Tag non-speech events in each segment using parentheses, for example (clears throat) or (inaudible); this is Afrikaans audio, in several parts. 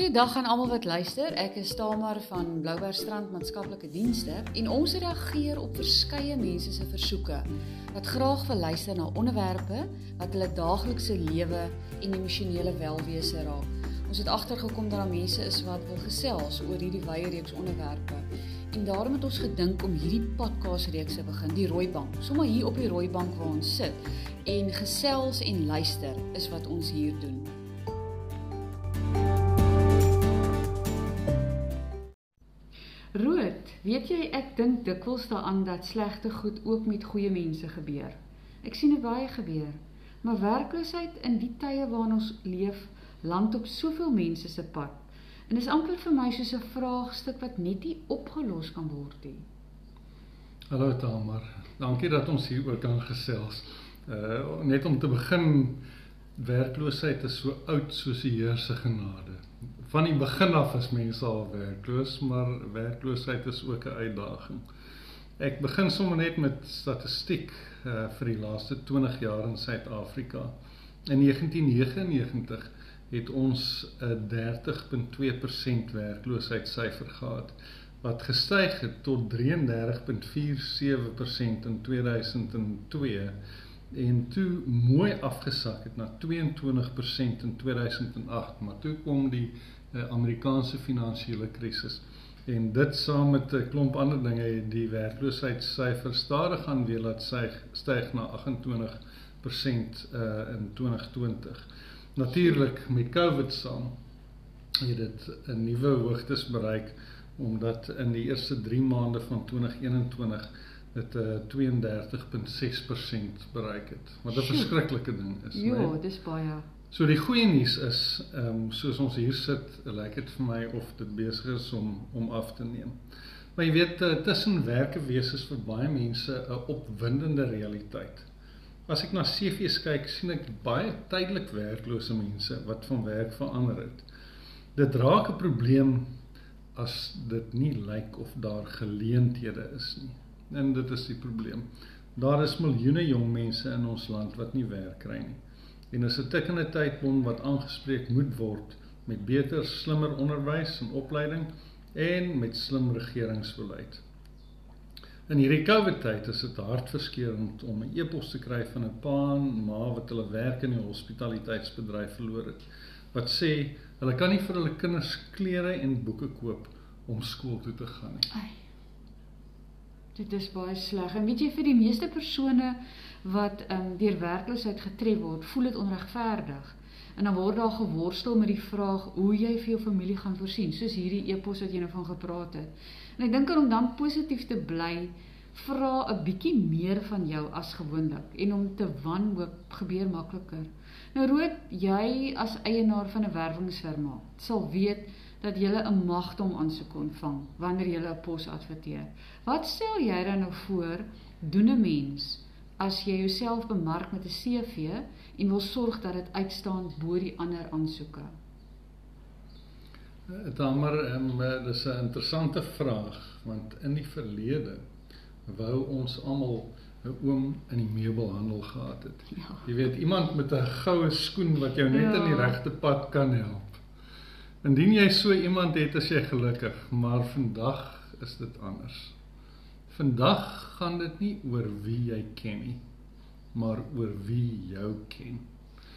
Goeiedag aan almal wat luister. Ek is Tamar van Bloubergstrand Maatskaplike Dienste en ons reageer op verskeie mense se versoeke wat graag wil luister na onderwerpe wat hulle daaglikse lewe en emosionele welwese raak. Ons het agtergekom dat daar mense is wat wil gesels oor hierdie wye reeks onderwerpe. En daarom het ons gedink om hierdie podcast reeks te begin, die rooi bank. Sommige hier op die rooi bank waar ons sit en gesels en luister is wat ons hier doen. Weet jy ek dink dikwels daaraan dat slegte goed ook met goeie mense gebeur. Ek sien dit baie gebeur. Maar werkloosheid in die tye waarin ons leef, land op soveel mense se pad. En dis amper vir my soos 'n vraagstuk wat net nie opgelos kan word nie. Hallo Tamar. Dankie dat ons hier ook kan gesels. Uh net om te begin werkloosheid is so oud soos die Heer se genade van die begin af is mense al werkloos, maar werkloosheid is ook 'n uitdaging. Ek begin sommer net met statistiek uh, vir die laaste 20 jaar in Suid-Afrika. In 1999 het ons 'n 30.2% werkloosheidssyfer gehad wat gestyg het tot 33.47% in 2002 en toe mooi afgesak het na 22% in 2008 maar toe kom die uh, Amerikaanse finansiële krisis en dit saam met 'n klomp ander dinge het die werkloosheidssyfer stadig gaan weer laat styg styg na 28% uh, eh, in 2020 natuurlik met covid saam het dit 'n nuwe hoogtes bereik omdat in die eerste 3 maande van 2021 dit uh, eh, 32.6% bereik het. Wat 'n verskriklike ding is, né? Ja, dis baie. So die goeie nuus is, ehm um, soos ons hier sit, lyk dit vir my of dit besig is om om af te neem. Maar jy weet uh, tussen werke wees is vir baie mense 'n opwindende realiteit. As ek na CV's kyk, sien ek baie tydelik werklose mense wat van werk verander het. Dit raak 'n probleem as dit nie lyk of daar geleenthede is nie. En dit is die probleem. Daar is miljoene jong mense in ons land wat nie werk kry nie. En is 'n tikkende tydbom wat aangespreek moet word met beter, slimmer onderwys en opleiding en met slim regeringsbeleid. In hierdie COVID tyd is dit hartverskeurende om 'n e-pos te kry van 'n pa en ma wat hulle werk in die hospitaliteitsbedryf verloor het wat sê hulle kan nie vir hulle kinders klere en boeke koop om skool toe te gaan nie. Ai. Dit is baie sleg. En weet jy vir die meeste persone wat um, deur werkloosheid getref word, voel dit onregverdig. En dan word daar geworstel met die vraag hoe jy vir jou familie gaan voorsien, soos hierdie epos wat jy nou van gepraat het. En ek dink om dan positief te bly, vra 'n bietjie meer van jou as gewoonlik en om te wanhoop gebeur makliker. Nou rood, jy as eienaar van 'n werwingsfirma sal weet dat jy 'n magdom aansoek ontvang wanneer jy 'n pos adverteer. Wat stel jy dan nou voor doen 'n mens as jy jouself bemark met 'n CV en wil sorg dat dit uitstaan bo die ander aansoeke? Damer, um, dis 'n interessante vraag want in die verlede wou ons almal 'n oom in die meubelhandel gehad het. Ja. Jy weet iemand met 'n goue skoen wat jou net ja. in die regte pad kan help. Indien jy so iemand het, is jy gelukkig, maar vandag is dit anders. Vandag gaan dit nie oor wie jy ken nie, maar oor wie jou ken.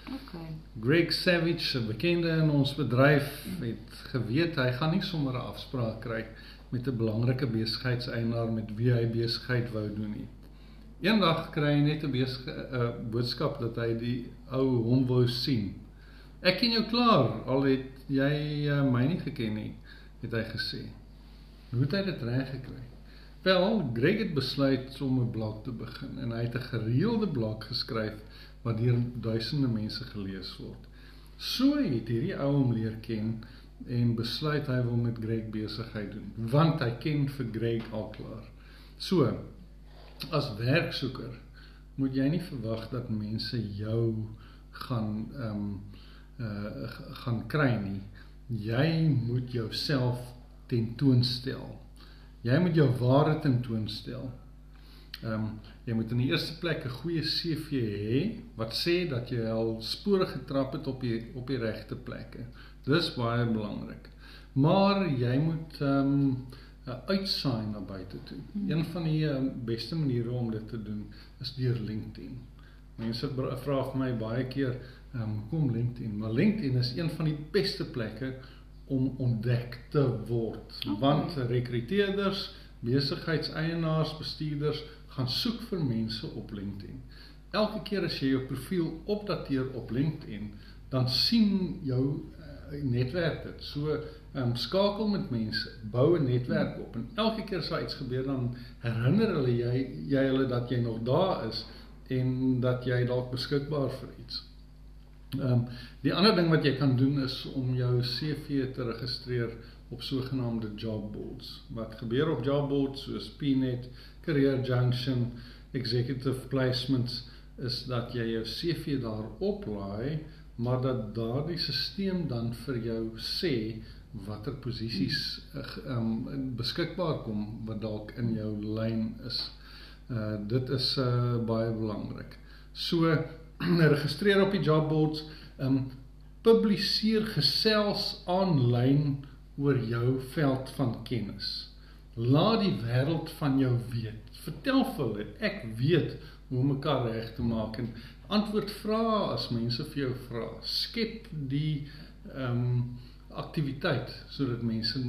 Okay. Greg Savage, 'n bekende in ons bedryf, het geweet hy gaan nie sommer 'n afspraak kry met 'n belangrike besigheidseienaar met wie hy besigheid wou doen nie. Eendag kry hy net 'n boodskap dat hy die ou hom wou sien. Ek ken jou klaar, al het jy uh, my nie geken nie, het hy gesê. Hoe het hy dit reg gekry? Wel, Greg het besluit om 'n blog te begin en hy het 'n gereelde blog geskryf wat deur duisende mense gelees word. So het hierdie ou hom leer ken en besluit hy wil met Greg besigheid doen, want hy ken vir Greg al klaar. So, as werksoeker moet jy nie verwag dat mense jou gaan ehm um, uh gaan kry nie. Jy moet jouself tentoonstel. Jy moet jou ware tentoonstel. Ehm um, jy moet in die eerste plek 'n goeie CV hê wat sê dat jy al spore getrap het op die op die regte plekke. Dis baie belangrik. Maar jy moet ehm um, uitsaai na buite toe. Hmm. Een van die um, beste maniere om dit te doen is deur LinkedIn. Mense vra vir my baie keer, um, kom LinkedIn, maar LinkedIn is een van die beste plekke om ontdek te word. Okay. Want rekruteerders, besigheidseienaars, bestuurders gaan soek vir mense op LinkedIn. Elke keer as jy jou profiel opdateer op LinkedIn, dan sien jou uh, netwerk dit. So um, skakel met mense, bou 'n netwerk op en elke keer as iets gebeur dan herinner hulle jy jy hulle dat jy nog daar is en dat jy dalk beskikbaar vir iets. Ehm um, die ander ding wat jy kan doen is om jou CV te registreer op sogenaamde job boards. Wat gebeur op job boards soos Pnet, Career Junction, Executive Placements is dat jy jou CV daar oplaai, maar dat daardie stelsel dan vir jou sê watter posisies um, beskikbaar kom wat dalk in jou lyn is. Uh dit is uh baie belangrik. So (clears throat) registreer op die job boards, um publiseer gesels aanlyn oor jou veld van kennis. Laat die wêreld van jou weet. Vertel vir hulle ek weet hoe mekaar reg te maak en antwoord vrae as mense vir jou vra. Skep die ehm um, aktiwiteit sodat mense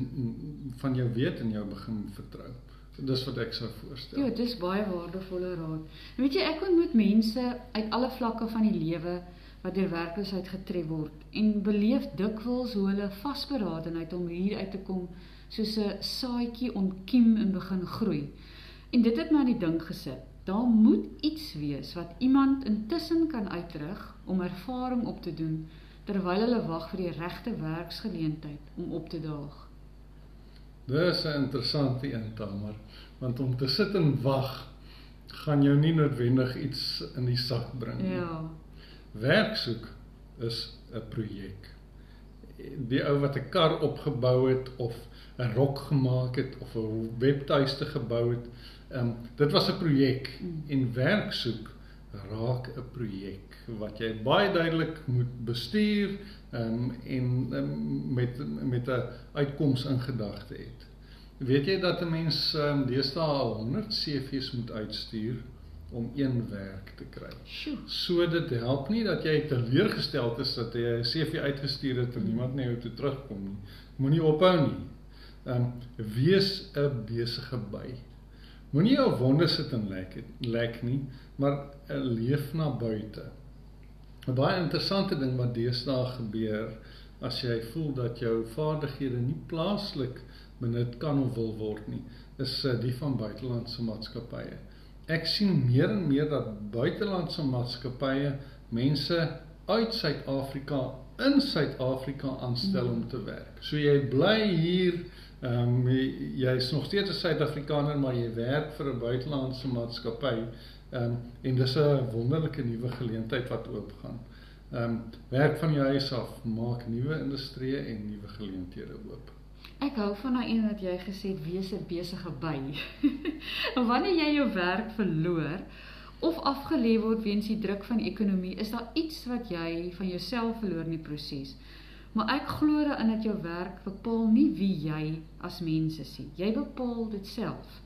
van jou weet en jou begin vertrou. Dis wat ek sou voorstel. Ja, dis baie waardevolle raad. En weet jy, ek ontmoet mense uit alle vlakke van die lewe wat deur werkloosheid getref word en beleef dikwels hoe hulle vasberadenheid om hier uit te kom soos 'n saadjie ontkiem en begin groei. En dit het my aan die dink gesit. Daar moet iets wees wat iemand intussen kan uitrig om ervaring op te doen terwyl hulle wag vir die regte werksgeleentheid om op te daag. Dis 'n interessante een, Tamar, want om te sit en wag gaan jou nie noodwendig iets in die sak bring nie. Ja. Werk soek is 'n projek. Die ou wat 'n kar opgebou het of 'n rok gemaak het of 'n webtuiste gebou het. Ehm um, dit was 'n projek mm. en werk soek raak 'n projek wat jy baie duidelik moet bestuur um, en um, met met 'n uitkoms in gedagte het. Weet jy dat 'n mens um, deesdae al 100 CV's moet uitstuur om een werk te kry. Sjoe. So dit help nie dat jy teleurgesteld is dat jy 'n CV uitgestuur het en niemand na jou toe terugkom nie. Moenie ophou nie. Ehm um, wees 'n besige by. Moenie jou wonde sit en lek lek nie, maar uh, leef na buite. 'n Baie interessante ding wat deesdae gebeur as jy voel dat jou vaardighede nie plaaslik benut kan of wil word nie, is uh, die van buitelandse maatskappye. Ek sien meer en meer dat buitelandse maatskappye mense uit Suid-Afrika in Suid-Afrika aanstel om te werk. So jy bly hier Ehm um, jy is nog steeds 'n Suid-Afrikaner, maar jy werk vir 'n buitelandse maatskappy. Ehm um, en dis 'n wonderlike nuwe geleentheid wat oopgaan. Ehm um, werk van jou huis af maak nuwe industrieë en nuwe geleenthede oop. Ek hou van daai een wat jy gesê het wees 'n besige by. (laughs) wanneer jy jou werk verloor of afgelê word weens die druk van die ekonomie, is daar iets wat jy van jouself verloor in die proses. Maar ek glo in dat jou werk bepaal nie wie jy as mens is nie. Jy bepaal dit self.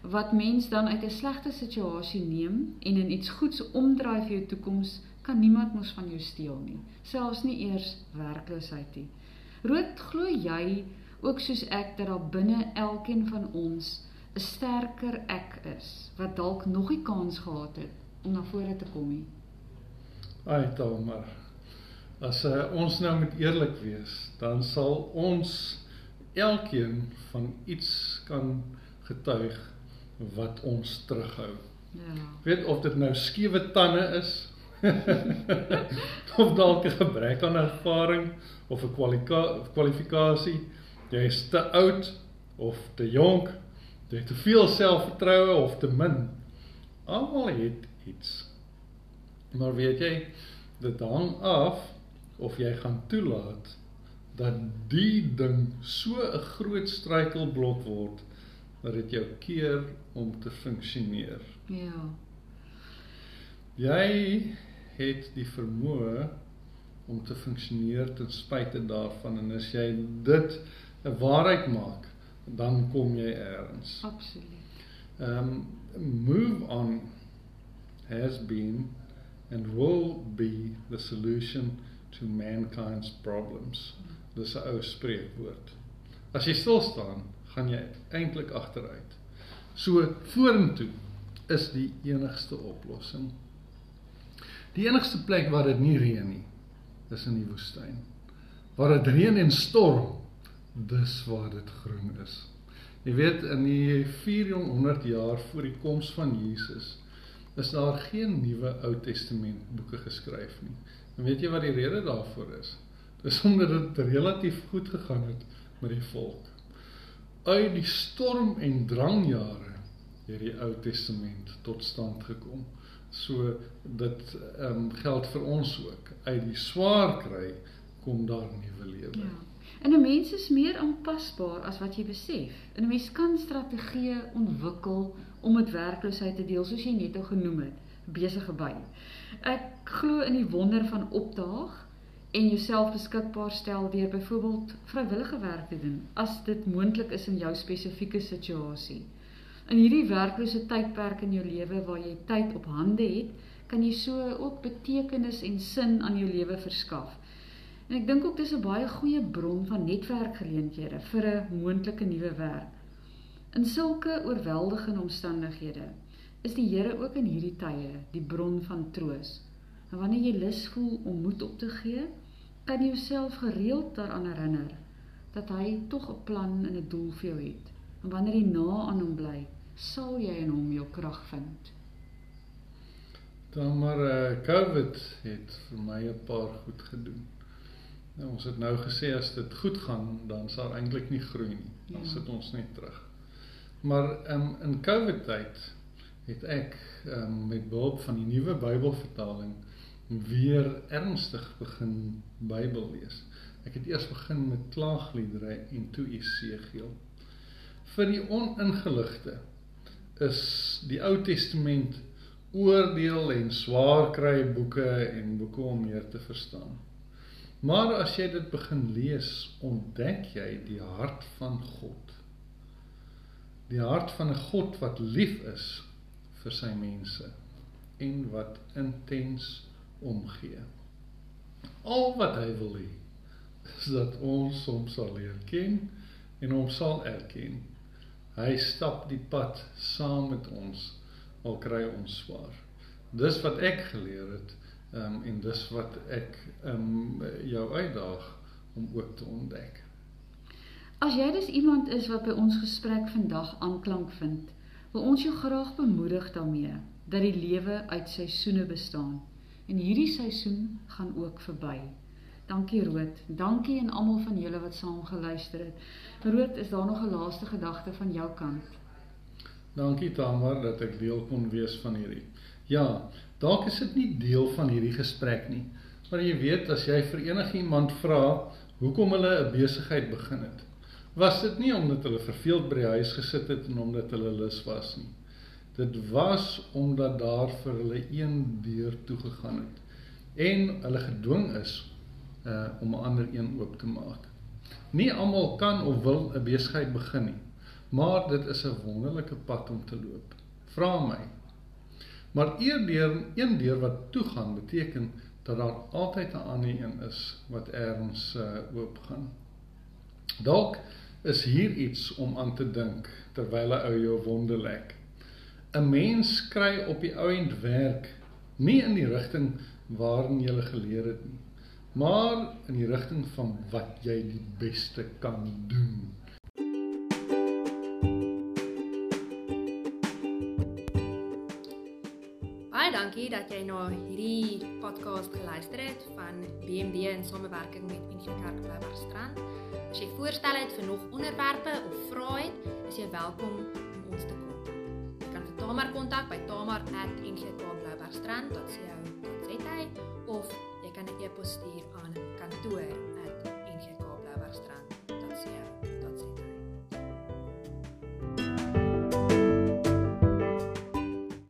Wat mens dan uit 'n slegte situasie neem en in iets goeds omdraai vir jou toekoms, kan niemand mos van jou steel nie, selfs nie eers werkloosheid nie. Rood glo jy ook soos ek dat daar binne elkeen van ons 'n sterker ek is wat dalk nog nie kans gehad het om na vore te kom nie. Ai, Tomar as uh, ons nou moet eerlik wees, dan sal ons elkeen van iets kan getuig wat ons terughou. Ja. Weet of dit nou skewe tande is (laughs) of dalk 'n gebrek aan ervaring of 'n kwalifikasie, jy is te oud of te jonk, jy het te veel selfvertroue of te min. Almal het iets. Maar weet jy, dit hang af of jy gaan toelaat dat die ding so 'n groot struikelblok word wat dit jou keer om te funksioneer. Ja. Jy het die vermoë om te funksioneer ten spyte daarvan en as jy dit 'n waarheid maak, dan kom jy eers. Absoluut. Um move on has been and will be the solution to mankind's problems. Dis 'n ou spreekwoord. As jy stil staan, gaan jy eintlik agteruit. So vorentoe is die enigste oplossing. Die enigste plek waar dit nie reën nie, is in die woestyn. Waar dit reën en storm, dis waar dit groen is. Jy weet in die 400 jaar voor die koms van Jesus is daar geen nuwe Ou Testament boeke geskryf nie. En weet jy wat die rede daarvoor is? Dis omdat dit relatief goed gegaan het met die volk. Uit die storm en drangjare het die Ou Testament tot stand gekom. So dit ehm um, geld vir ons ook. Uit die swaar kry kom daar nuwe lewe. Ja. En 'n mens is meer aanpasbaar as wat jy besef. 'n mens kan strategieë ontwikkel om met werkloosheid te deel soos jy net al genoem het, besige by. Ek glo in die wonder van opdaag en jouself beskikbaar stel deur byvoorbeeld vrywillige werk te doen as dit moontlik is in jou spesifieke situasie. In hierdie werklose tydperk in jou lewe waar jy tyd op hande het, kan jy so ook betekenis en sin aan jou lewe verskaf. En ek dink ook dis 'n baie goeie bron van netwerkgeleenthede vir 'n moontlike nuwe werk. In sulke oorweldigende omstandighede is die Here ook in hierdie tye die bron van troos. En wanneer jy lus voel om moed op te gee, kan jy jouself gereeld daaraan herinner dat hy tog 'n plan en 'n doel vir jou het. En wanneer jy na aan hom bly, sal jy in hom jou krag vind. Dan maar uh, COVID het vir my 'n paar goed gedoen. Nou ons het nou gesê as dit goed gaan, dan sal eintlik nie groei nie. Dan ja. sit ons net terug. Maar um, in COVID tyd het ek um, met behulp van die nuwe Bybelvertaling weer ernstig begin Bybel lees. Ek het eers begin met klaagliedere en toe Esegiel. Vir die oningeligte is die Ou Testament oordeel en swaar kry boeke en boeke om meer te verstaan. Maar as jy dit begin lees, ontdek jy die hart van God die hart van 'n God wat lief is vir sy mense en wat intens omgee. Al wat hy wil hê is dat ons hom sal leer ken en hom sal erken. Hy stap die pad saam met ons al kry ons swaar. Dis wat ek geleer het um, en dis wat ek um, jou uitdaag om ook te ontdek. As jy dus iemand is wat by ons gesprek vandag aanklank vind, wil ons jou graag bemoedig daarmee dat die lewe uit seisoene bestaan en hierdie seisoen gaan ook verby. Dankie Rood. Dankie aan almal van julle wat saam geluister het. Rood, is daar nog 'n laaste gedagte van jou kant? Dankie Tamar dat ek deel kon wees van hierdie. Ja, dalk is dit nie deel van hierdie gesprek nie, maar jy weet as jy vir enigiemand vra hoekom hulle 'n besigheid begin het, was dit nie omdat hulle verveeld by die huis gesit het en omdat hulle lus was nie. Dit was omdat daar vir hulle een deur toegegaan het en hulle gedwing is uh om 'n ander een oop te maak. Nie almal kan of wil 'n besigheid begin nie, maar dit is 'n wonderlike pad om te loop. Vra my. Maar eerdeur een deur wat toegaan beteken dat daar altyd 'n ander een is wat erns uh oop gaan. Dalk is hier iets om aan te dink terwyl 'n ou jou wonde lek. 'n Mens kry op die ou end werk nie in die rigting waarin jy geleer het nie, maar in die rigting van wat jy die beste kan doen. Dankie dat jy na hierdie podcast geluister het van BMB in samewerking met Insie Kerk Blybarstrand. As jy voorstelle het vir nog onderwerpe of vrae het, is jy welkom om ons te kontak. Jy kan vir Tamar kontak by tamar@ngkbloubergstrand.co.za of jy kan 'n e-pos stuur aan kantoor@ngkbloubergstrand.co.za.